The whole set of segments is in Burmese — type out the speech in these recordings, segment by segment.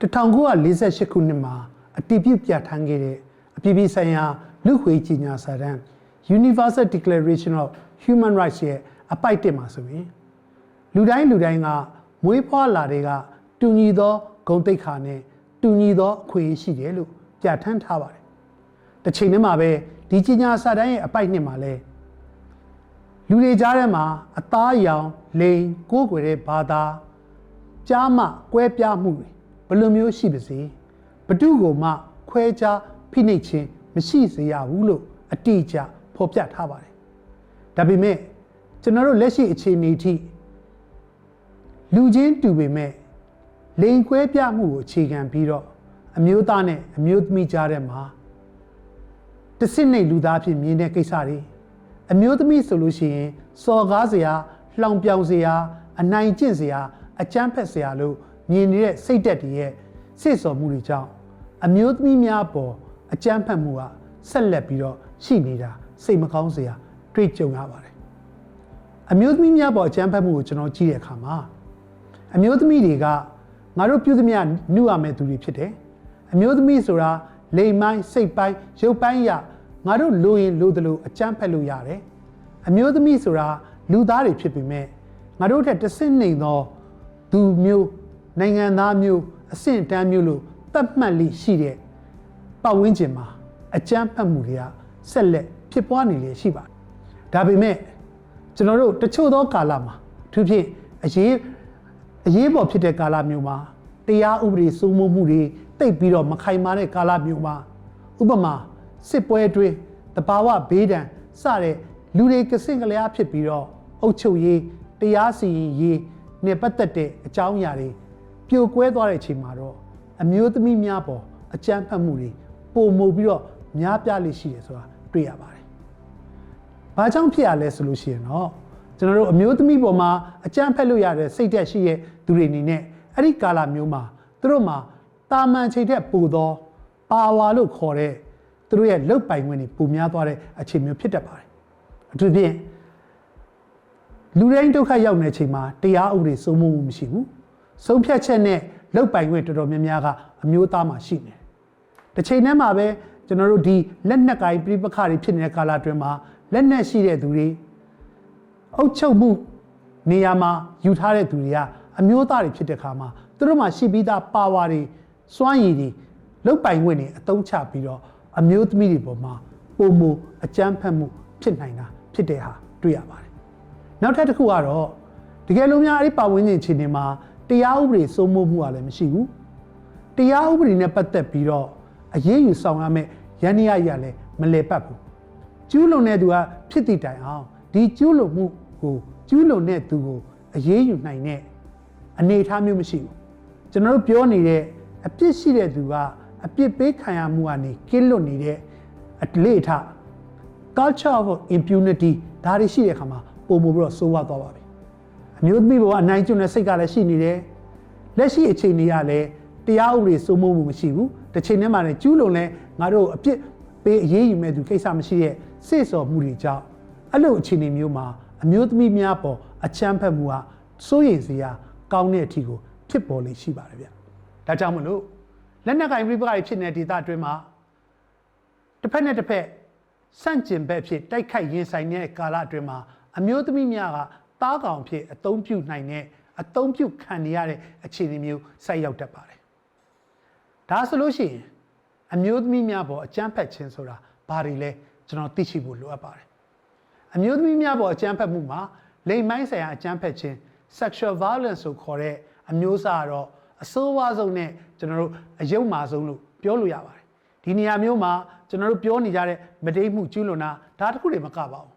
1948ခုနှစ်မှာအတည်ပြုပြဋ္ဌာန်းခဲ့တဲ့အပြည်ပြည်ဆိုင်ရာလူ့ခွေကြီးညာစာတမ်း Universal Declaration of Human Rights ရဲ့အပိုက်တစ်မှာဆိုရင်လူတိုင်းလူတိုင်းကမွေးဖွားလာတဲ့ကတူညီသောဂုဏ်သိက္ခာနဲ့တူညီသောအခွင့်အရေးရှိတယ်လို့ပြဋ္ဌာန်းထားပါတယ်။တစ်ချိန်တည်းမှာပဲဒီကြီးညာစာတမ်းရဲ့အပိုက်နှစ်မှာလဲလူတွေကြားထဲမှာအသားအရောင်လိန်ကိုးကွယ်တဲ့ဘာသာကြားမှကွဲပြားမှုတွေ ဘယ်လိုမျိုးရှိပါစေဘဒုကိုမှခွဲခြားဖိနှိပ်ခြင်းမရှိစေရဘူးလို့အတိအကျဖော်ပြထားပါတယ်ဒါပေမဲ့ကျွန်တော်တို့လက်ရှိအခြေအနေအထိလူချင်းတူပေမဲ့လိန်ခွဲပြမှုကိုအခြေခံပြီးတော့အမျိုးသားနဲ့အမျိုးသမီးကြားထဲမှာတဆင့်နေလူသားဖြစ်မြင်တဲ့ကိစ္စတွေအမျိုးသမီးဆိုလို့ရှိရင်စော်ကားစရာလှောင်ပြောင်စရာအနိုင်ကျင့်စရာအကြမ်းဖက်စရာလို့ မြင်နေတဲ့စိတ်တက်တွေရဲ့စိတ်စော်မှုတွေကြောင့်အမျိုးသမီးများပေါ်အကြမ်းဖက်မှုကဆက်လက်ပြီးတော့ရှိနေတာစိတ်မကောင်းစရာတွေ့ကြုံရပါတယ်အမျိုးသမီးများပေါ်အကြမ်းဖက်မှုကိုကျွန်တော်ကြည့်တဲ့အခါမှာအမျိုးသမီးတွေကငါတို့ပြုသမျှနှုရမယ့်သူတွေဖြစ်တယ်အမျိုးသမီးဆိုတာလိမ်မိုင်းစိတ်ပိုင်းရုပ်ပိုင်းရငါတို့လိုရင်လိုသလိုအကြမ်းဖက်လို့ရတယ်အမျိုးသမီးဆိုတာလူသားတွေဖြစ်ပေမဲ့ငါတို့ထက်တစ်ဆင့်နေသောသူမျိုး နိုင်ငံသားမျိုးအဆင့်တန်းမျိုးလို့သတ်မှတ်လိရှိတဲ့ပတ်ဝန်းကျင်မှာအကြမ်းဖက်မှုတွေကဆက်လက်ဖြစ်ပွားနေလေရှိပါတယ်ဒါပေမဲ့ကျွန်တော်တို့တချို့သောကာလမှာအထူးဖြင့်အရေးအရေးပေါ်ဖြစ်တဲ့ကာလမျိုးမှာတရားဥပဒေစိုးမိုးမှုတွေတိတ်ပြီးတော့မခိုင်မာတဲ့ကာလမျိုးမှာဥပမာစစ်ပွဲအတွင်းတဘာဝဘေးဒဏ်စတဲ့လူတွေကစင်ကလျားဖြစ်ပြီးတော့အုပ်ချုပ်ရေးတရားစီရင်ရေးနဲ့ပတ်သက်တဲ့အကြောင်းအရာတွေ ပြိုကွဲသွားတဲ့အချိန်မှာတော့အမျိုးသမီးများပေါ်အကြမ်းဖက်မှုတွေပုံမှုပြီးတော့များပြားလိရှိတယ်ဆိုတာတွေ့ရပါတယ်။ဘာကြောင့်ဖြစ်ရလဲဆိုလို့ရှိရင်တော့ကျွန်တော်တို့အမျိုးသမီးပေါ်မှာအကြမ်းဖက်လို့ရတဲ့စိတ်သက်ရှိရဲ့သူတွေအနေနဲ့အဲ့ဒီကာလမျိုးမှာသူတို့မှာတာမန်ချိန်ထက်ပိုသောပါဝါလို့ခေါ်တဲ့သူတို့ရဲ့လုတ်ပိုင်ခွင့်တွေပုံများသွားတဲ့အခြေမျိုးဖြစ်တတ်ပါတယ်။အထူးဖြင့်လူတိုင်းဒုက္ခရောက်နေချိန်မှာတရားဥပဒေစိုးမိုးမှုမရှိဘူး။ ဆုံးဖြတ်ချက်နဲ့လုတ်ပိုင်ခွင့်တော်တော်များများကအမျိုးသားမှာရှိနေတယ်။တစ်ချိန်တည်းမှာပဲကျွန်တော်တို့ဒီလက်နက်ကိုင်ပြိပခါတွေဖြစ်နေတဲ့ကာလအတွင်းမှာလက်နက်ရှိတဲ့သူတွေအုပ်ချုပ်မှုနေရာမှာယူထားတဲ့သူတွေကအမျိုးသားတွေဖြစ်တဲ့ခါမှာသူတို့မှာရှိပြီးသားပါဝါတွေစွမ်းရည်တွေလုတ်ပိုင်ခွင့်တွေအသုံးချပြီးတော့အမျိုးသမီးတွေပေါ်မှာပုံမအကြမ်းဖက်မှုဖြစ်နိုင်တာဖြစ်တဲ့ဟာတွေ့ရပါတယ်။နောက်ထပ်တစ်ခုကတော့တကယ်လို့များအဲ့ဒီပါဝင်ခြင်းအခြေအနေမှာ တရားဥပဒေစိုးမိုးမှုကလည်းမရှိဘူး။တရားဥပဒေနဲ့ပတ်သက်ပြီးတော့အရေးယူဆောင်ရမယ့်ရန်ရရလည်းမလဲပတ်ဘူး။ကျူးလွန်တဲ့သူကဖြစ်တည်တိုင်အောင်ဒီကျူးလွန်မှုကိုကျူးလွန်တဲ့သူကိုအရေးယူနိုင်တဲ့အနေအထားမျိုးမရှိဘူး။ကျွန်တော်တို့ပြောနေတဲ့အပြစ်ရှိတဲ့သူကအပြစ်ပေးခံရမှုကနေကင်းလွတ်နေတဲ့အလေအထ culture of impunity ဒါတွေရှိတဲ့အခါမှာပုံမပြီးတော့စိုးဝါသွားပါပြီ အမျိုးသမီးဘောကအနိုင်ကျွန်းတဲ့စိတ်ကလည်းရှိနေတယ်လက်ရှိအခြေအနေကလည်းတရားဥပဒေစိုးမိုးမှုမရှိဘူးတစ်ချိန်တည်းမှာလည်းကျူးလွန်လဲငါတို့အပြစ်ပေးအရေးယူမဲ့သူကိစ္စမရှိတဲ့စိတ်စော်မှုတွေကြောင့်အဲ့လိုအခြေအနေမျိုးမှာအမျိုးသမီးများပေါ်အချမ်းဖက်မှုဟာစိုးရိမ်စရာကောင်းတဲ့အထီကိုဖြစ်ပေါ်လေရှိပါတယ်ဗျဒါကြောင့်မလို့လက်နက်ကင်ပြပကတွေဖြစ်နေတဲ့ဒေသအတွင်းမှာတစ်ဖက်နဲ့တစ်ဖက်စန့်ကျင်ဘက်ဖြစ်တိုက်ခိုက်ရင်ဆိုင်တဲ့ကာလအတွင်းမှာအမျိုးသမီးများက တားကောင်ဖြစ်အသုံးပြုနိုင်တဲ့အသုံးပြုခံနေရတဲ့အခြေအနေမျိုးဆိုက်ရောက်တတ်ပါတယ်။ဒါဆိုလို့ရှိရင်အမျိုးသမီးများပေါ်အကြမ်းဖက်ခြင်းဆိုတာဘာတွေလဲကျွန်တော်သိရှိဖို့လိုအပ်ပါတယ်။အမျိုးသမီးများပေါ်အကြမ်းဖက်မှုမှာလိင်မိုင်းဆိုင်ရာအကြမ်းဖက်ခြင်း sexual violence ဆိုခေါ်တဲ့အမျိုးအစားကတော့အဆိုးဝါးဆုံးနဲ့ကျွန်တော်တို့အယုံမာဆုံးလို့ပြောလို့ရပါတယ်ဒီနေရာမျိုးမှာကျွန်တော်တို့ပြောနေကြတဲ့မတိတ်မှုကျူးလွန်တာဒါတခုတွေမကပါဘူး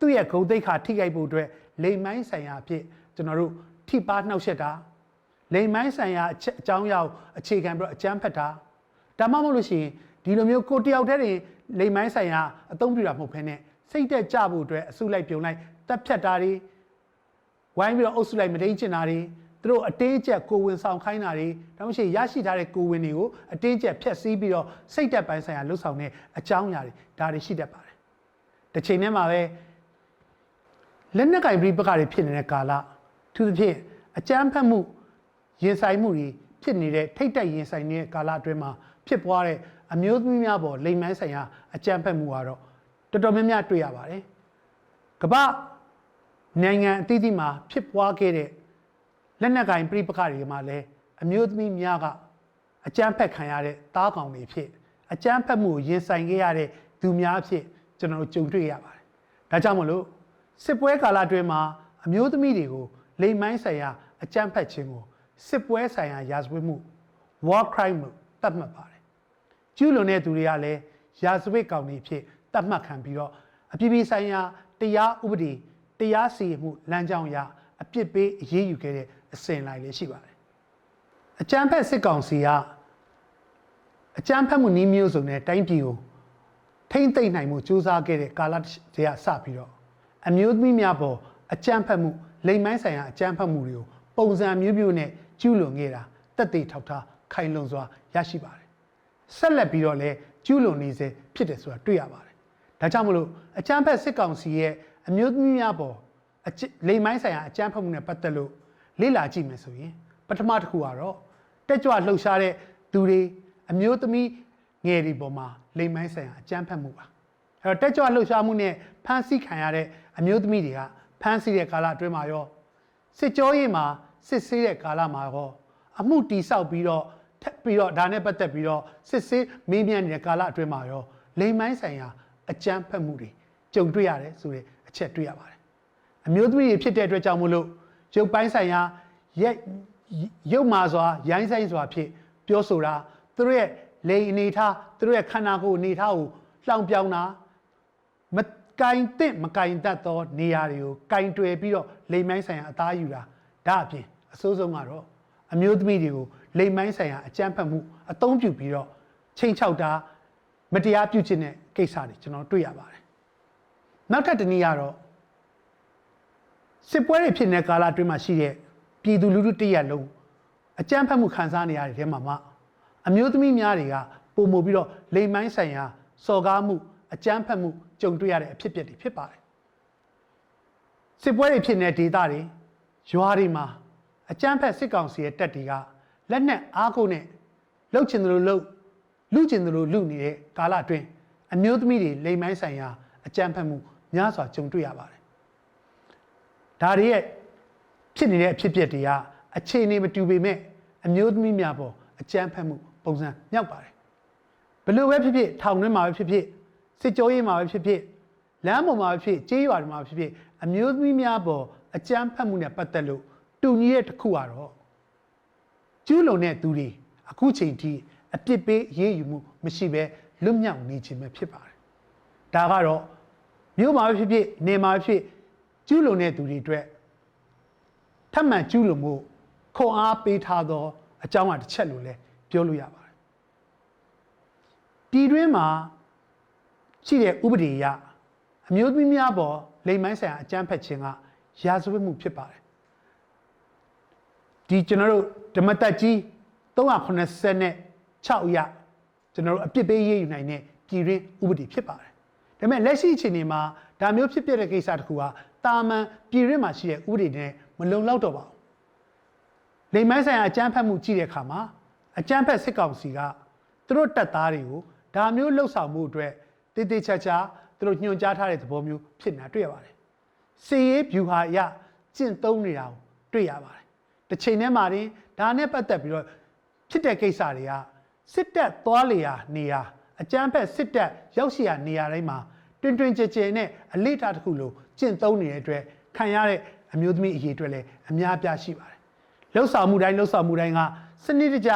သူ့ရဲ့ဂုံတိတ်ခါထိခိုက်ဖို့အတွက်လိမ်မိုင်းဆိုင်ရာအဖြစ်ကျွန်တော်တို့ထိပါနှောက်ယှက်တာလိမ်မိုင်းဆိုင်ရာအကြောင်းအရာအခြေခံပြီးတော့အကြမ်းဖက်တာဒါမှမဟုတ်လို့ရှိရင်ဒီလိုမျိုးကိုတယောက်တည်းတင်လိမ်မိုင်းဆိုင်ရာအသုံးပြုတာမဟုတ်ဘဲနဲ့စိတ်တက်ကြဖို့အတွက်အစုလိုက်ပြုံလိုက်တက်ဖြတ်တာတွေဝိုင်းပြီးတော့အုပ်စုလိုက်မတိန်ကျင်တာတွေသူတို့အတင်းကျပ်ကိုဝင်ဆောင်ခိုင်းတာတွေဒါမှမဟုတ်ရရှိထားတဲ့ကိုဝင်တွေကိုအတင်းကျပ်ဖျက်ဆီးပြီးတော့စိတ်တက်ပိုင်းဆိုင်ရာလှုပ်ဆောင်တဲ့အကြောင်းအရာတွေဒါတွေရှိတတ်ပါတယ်။တစ်ချိန်တည်းမှာပဲ လက်နက်ကင်ပြပကတွေဖြစ်နေတဲ့ကာလသူသဖြင့်အကြမ်းဖက်မှုရင်ဆိုင်မှုတွေဖြစ်နေတဲ့ထိတ်တက်ရင်ဆိုင်နေတဲ့ကာလအတွင်းမှာဖြစ်ပွားတဲ့အမျိုးသမီးများပေါ်လိမ်မိုင်းဆိုင်ရာအကြမ်းဖက်မှုကတော့တော်တော်များများတွေ့ရပါတယ်ကမ္ဘာနိုင်ငံအသီးသီးမှာဖြစ်ပွားခဲ့တဲ့လက်နက်ကင်ပြိပခတွေမှာလည်းအမျိုးသမီးများကအကြမ်းဖက်ခံရတဲ့တားကောင်တွေဖြစ်အကြမ်းဖက်မှုကိုရင်ဆိုင်ခဲ့ရတဲ့သူများအဖြစ်ကျွန်တော်တို့ကြုံတွေ့ရပါတယ်ဒါကြောင့်မလို့ စစ်ပွဲကာလအတွင်းမှာအမျိုးသမီးတွေကိုလိမ်မိုင်းဆိုင်ရာအကြမ်းဖက်ခြင်းကိုစစ်ပွဲဆိုင်ရာရာဇဝတ်မှု war crime လို့သတ်မှတ်ပါတယ်ကျူးလွန်တဲ့သူတွေကလည်းရာဇဝတ်ကောင်တွေဖြစ်သတ်မှတ်ခံပြီးတော့အပြည်ပြည်ဆိုင်ရာတရားဥပဒေတရားစီရင်မှုလမ်းကြောင်းအရအပြစ်ပေးအရေးယူခဲ့တဲ့အစဉ်လိုက်လည်းရှိပါတယ်အကြမ်းဖက်စစ်ကောင်စီကအကြမ်းဖက်မှုနည်းမျိုးစုံနဲ့တိုင်းပြည်ကိုထိမ့်သိမ့်နိုင်မှုစူးစမ်းခဲ့တဲ့ကာလတည်းကစပြီးတော့ အမျိုးသမီးများပေါ်အကြမ်းဖက်မှုလိမ်မိုင်းဆိုင်ရာအကြမ်းဖက်မှုတွေကိုပုံစံမျိုးမျိုးနဲ့ကျူးလွန်ခဲ့တာတက်သေးထောက်ထားခိုင်လုံစွာရရှိပါတယ်ဆက်လက်ပြီးတော့လည်းကျူးလွန်နေစေဖြစ်တယ်ဆိုတာတွေ့ရပါတယ်ဒါကြောင့်မလို့အကြမ်းဖက်စစ်ကောင်စီရဲ့အမျိုးသမီးများပေါ်အကြလိမ်မိုင်းဆိုင်ရာအကြမ်းဖက်မှုနဲ့ပတ်သက်လို့လေ့လာကြည့်မယ်ဆိုရင်ပထမတစ်ခုကတော့တက်ကြွလှုပ်ရှားတဲ့သူတွေအမျိုးသမီးငယ်တွေပေါ်မှာလိမ်မိုင်းဆိုင်ရာအကြမ်းဖက်မှုပါ အဲ့တော့တက်ကြွလှုပ်ရှားမှုနဲ့ဖမ်းဆီးခံရတဲ့အမျိုးသမီးတွေကဖမ်းဆီးတဲ့ကာလအတွင်းမှာရောစစ်ကြောရေးမှာစစ်ဆေးတဲ့ကာလမှာရောအမှုတီဆောက်ပြီးတော့ထပ်ပြီးတော့ဒါနဲ့ပတ်သက်ပြီးတော့စစ်ဆေးမေးမြန်းနေတဲ့ကာလအတွင်းမှာရောလိမ်မိုင်းဆိုင်ရာအကြမ်းဖက်မှုတွေကြုံတွေ့ရတယ်ဆိုတဲ့အချက်တွေ့ရပါတယ်အမျိုးသမီးတွေဖြစ်တဲ့အတွက်ကြောင့်မို့လို့ရုပ်ပိုင်းဆိုင်ရာရက်ရုပ်မာစွာရိုင်းဆိုင်စွာဖြစ်ပြောဆိုတာသူတို့ရဲ့လိန်အနေထားသူတို့ရဲ့ခန္ဓာကိုယ်အနေထားကိုလှောင်ပြောင်တာ မကင်တဲ့မကင်တတ်သောနေရာတွေကိုကင်တွယ်ပြီးတော့လိမ်မိုင်းဆိုင်ရာအသားယူတာဒါအပြင်အစိုးဆုံးကတော့အမျိုးသမီးတွေကိုလိမ်မိုင်းဆိုင်ရာအကြမ်းဖက်မှုအသုံးပြုပြီးတော့ချိန်ချောက်တာမတရားပြုခြင်းတဲ့ကိစ္စတွေကျွန်တော်တွေ့ရပါတယ်နောက်ထပ်တစ်နည်းကတော့စစ်ပွဲတွေဖြစ်နေတဲ့ကာလအတွင်းမှာရှိတဲ့ပြည်သူလူထုတရက်လုံးအကြမ်းဖက်မှုခံစားနေရတဲ့ထဲမှာမှအမျိုးသမီးများတွေကပုံမူပြီးတော့လိမ်မိုင်းဆိုင်ရာစော်ကားမှုအကြမ်းဖက်မှု ကြုံတွေ့ရတဲ့အဖြစ်အပျက်တွေဖြစ်ပါတယ်စစ်ပွဲတွေဖြစ်နေတဲ့ဒေသတွေရွာတွေမှာအကြမ်းဖက်စစ်ကောင်စီရဲ့တပ်တွေကလက်နက်အားကိုနဲ့လှုပ်ချင်တယ်လို့လှုပ်လူချင်တယ်လို့လူနေတဲ့ကာလအတွင်းအမျိုးသမီးတွေလိမ်မိုင်းဆိုင်ရာအကြမ်းဖက်မှုများစွာကြုံတွေ့ရပါတယ်ဒါတွေရဲ့ဖြစ်နေတဲ့အဖြစ်အပျက်တွေကအခြေအနေမတူပေမဲ့အမျိုးသမီးများပေါ်အကြမ်းဖက်မှုပုံစံမြောက်ပါတယ်ဘလို့ပဲဖြစ်ဖြစ်ထောင်ထဲမှာပဲဖြစ်ဖြစ် စစ်ကြောရေးမှာပဲဖြစ်ဖြစ်လမ်းပေါ်မှာပဲဖြစ်ကြေးရွာတွေမှာပဲဖြစ်ဖြစ်အမျိုးသမီးများပေါ်အကြမ်းဖက်မှုနဲ့ပတ်သက်လို့တူညီတဲ့တစ်ခုကတော့ကျူးလွန်တဲ့သူတွေအခုချိန်ထိအပြစ်ပေးအရေးယူမှုမရှိဘဲလွတ်မြောက်နေခြင်းပဲဖြစ်ပါတယ်ဒါကတော့မြို့မှာပဲဖြစ်ဖြစ်နေမှာပဲဖြစ်ကျူးလွန်တဲ့သူတွေအတွက်ထပ်မံကျူးလွန်မှုခွန်အားပေးထားသောအကြောင်းအရာတစ်ချက်လို့လည်းပြောလို့ရပါတယ်ပြည်တွင်းမှာ ရှိတဲ့ဥပဒေအရအမျိုးသမီးများပေါ်လိမ်မိုင်းဆိုင်ရာအကြမ်းဖက်ခြင်းကရာဇဝတ်မှုဖြစ်ပါတယ်ဒီကျွန်တော်တို့ဓမ္မတက်ကြီး386နဲ့6ရကျွန်တော်တို့အပြစ်ပေးရေးယူနိုင်တဲ့ပြည်တွင်းဥပဒေဖြစ်ပါတယ်ဒါပေမဲ့လက်ရှိအခြေအနေမှာဒါမျိုးဖြစ်ပျက်တဲ့ကိစ္စတခုဟာတာမန်ပြည်တွင်းမှာရှိတဲ့ဥပဒေနဲ့မလုံလောက်တော့ပါဘူးလိမ်မိုင်းဆိုင်ရာအကြမ်းဖက်မှုကြည့်တဲ့အခါမှာအကြမ်းဖက်စစ်ကောင်စီကသူတို့တပ်သားတွေကိုဒါမျိုးလှုပ်ဆောင်မှုအတွက် တည်တည်ချာချာသူတို့ညွှန်ကြားထားတဲ့သဘောမျိုးဖြစ်နေတာတွေ့ရပါတယ်။စီရေးဗျူဟာအရကျင့်သုံးနေတာကိုတွေ့ရပါတယ်။တစ်ချိန်တည်းမှာတင်ဒါနဲ့ပတ်သက်ပြီးတော့ဖြစ်တဲ့ကိစ္စတွေကစစ်တပ်သွားလေရာနေရာအကြမ်းဖက်စစ်တပ်ရောက်ရှိရာနေရာတိုင်းမှာတွင်တွင်ကြဲကြဲနဲ့အလေးထားတစ်ခုလိုကျင့်သုံးနေတဲ့အတွက်ခံရတဲ့အမျိုးသမီးအရေးအတွက်လည်းအများအပြားရှိပါတယ်။လှုပ်ဆောင်မှုတိုင်းလှုပ်ဆောင်မှုတိုင်းကစနစ်တကျ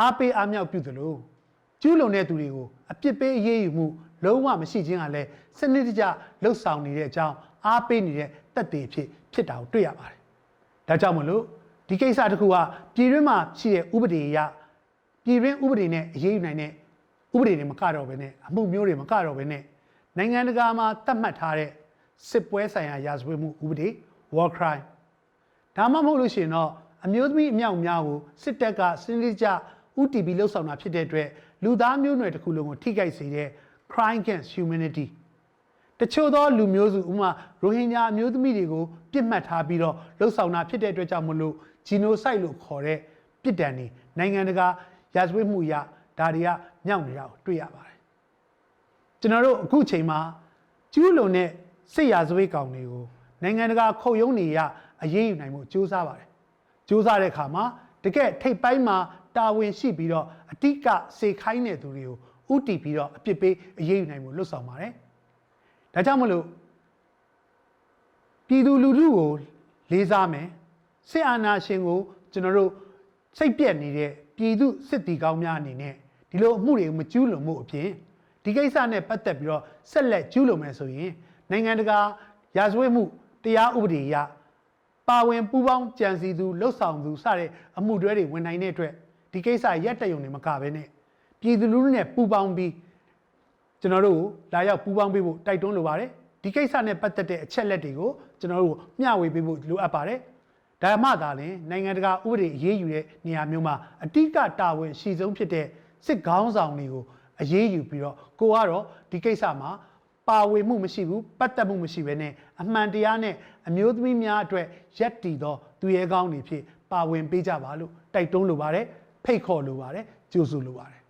အားပေးအားမြောက်ပြုသလိုကျူးလွန်တဲ့သူတွေကိုအပြစ်ပေးအရေးယူမှု လုံးဝမရှိခြင်းကလည်းစနစ်တကျလှုပ်ဆောင်နေတဲ့အကြောင်းအားပေးနေတဲ့တက်တည်ဖြစ်ဖြစ်တာကိုတွေ့ရပါတယ်။ဒါကြောင့်မလို့ဒီကိစ္စတစ်ခုကပြည်တွင်းမှာရှိတဲ့ဥပဒေအရပြည်တွင်းဥပဒေနဲ့အရေးယူနိုင်တဲ့ဥပဒေတွေမကတော့ဘဲနဲ့အမှုမျိုးတွေမကတော့ဘဲနဲ့နိုင်ငံတကာမှာသတ်မှတ်ထားတဲ့စစ်ပွဲဆိုင်ရာရာဇဝတ်မှုဥပဒေ war crime ဒါမှမဟုတ်လို့ရှိရင်တော့အမျိုးသမီးအမြောက်များကိုစစ်တပ်ကစနစ်တကျ UTB လှုပ်ဆောင်တာဖြစ်တဲ့အတွက်လူသားမျိုးနွယ်တစ်ခုလုံးကိုထိခိုက်စေတဲ့ crime against humanity တချို့သောလူမျိုးစုဥမာရိုဟင်ဂျာအမျိုးသမီးတွေကိုပြစ်မှတ်ထားပြီးတော့လှုပ်ဆောင်တာဖြစ်တဲ့အတွက်ကြောင့်မလို့ genocide လို့ခေါ်တဲ့ပြစ်ဒဏ်တွေ နိုင်ငံတကာရာဇဝတ်မှုအရဒါတွေကမြောက်နေတာကိုတွေ့ရပါတယ်ကျွန်တော်တို့အခုချိန်မှာကျူးလွန်တဲ့စစ်ရာဇဝတ်ကောင်တွေကိုနိုင်ငံတကာခုံရုံးတွေရအရေးယူနိုင်မှုစ조사ပါတယ်စ조사တဲ့အခါမှာတကယ်ထိပ်ပိုင်းမှာတာဝန်ရှိပြီးတော့အတိကစေခိုင်းတဲ့သူတွေကို ဥတီပြီးတော့အပြစ်ပေးအရေးယူနိုင်မှုလွတ်ဆောင်ပါတယ်ဒါကြောင့်မလို့ပြည်သူလူထုကိုလေးစားမယ်စစ်အာဏာရှင်ကိုကျွန်တော်တို့စိတ်ပြက်နေတဲ့ပြည်သူစစ်တီကောင်းများအနေနဲ့ဒီလိုအမှုတွေကိုမကျူးလွန်မှုအပြင်ဒီကိစ္စနဲ့ပတ်သက်ပြီးတော့ဆက်လက်ကျူးလွန်မယ်ဆိုရင်နိုင်ငံတကာရာဇဝတ်မှုတရားဥပဒေအရပါဝင်ပူးပေါင်းကြံစည်သူလှုပ်ဆောင်သူစတဲ့အမှုတွဲတွေဝင်နိုင်တဲ့အတွက်ဒီကိစ္စရက်တရုံနေမကဘဲနဲ့ ပြည်သူလူထုနဲ့ပူးပေါင်းပြီးကျွန်တော်တို့ကိုလာရောက်ပူးပေါင်းပေးဖို့တိုက်တွန်းလိုပါတယ်ဒီကိစ္စနဲ့ပတ်သက်တဲ့အချက်လက်တွေကိုကျွန်တော်တို့မျှဝေပေးဖို့လိုအပ်ပါတယ်ဒါမှသာလျှင်နိုင်ငံတကာဥပဒေအရေးယူတဲ့နေရာမျိုးမှာအတိကတာဝန်ရှိဆုံးဖြစ်တဲ့စစ်ခေါင်းဆောင်တွေကိုအရေးယူပြီးတော့ကိုကတော့ဒီကိစ္စမှာပါဝင်မှုမရှိဘူးပတ်သက်မှုမရှိဘဲနဲ့အမှန်တရားနဲ့အမျိုးသမီးများအတွက်ရက်တည်သောသူရဲကောင်းတွေဖြစ်ပါဝင်ပေးကြပါလို့တိုက်တွန်းလိုပါတယ်ဖိတ်ခေါ်လိုပါတယ်ကြိုဆိုလိုပါတယ်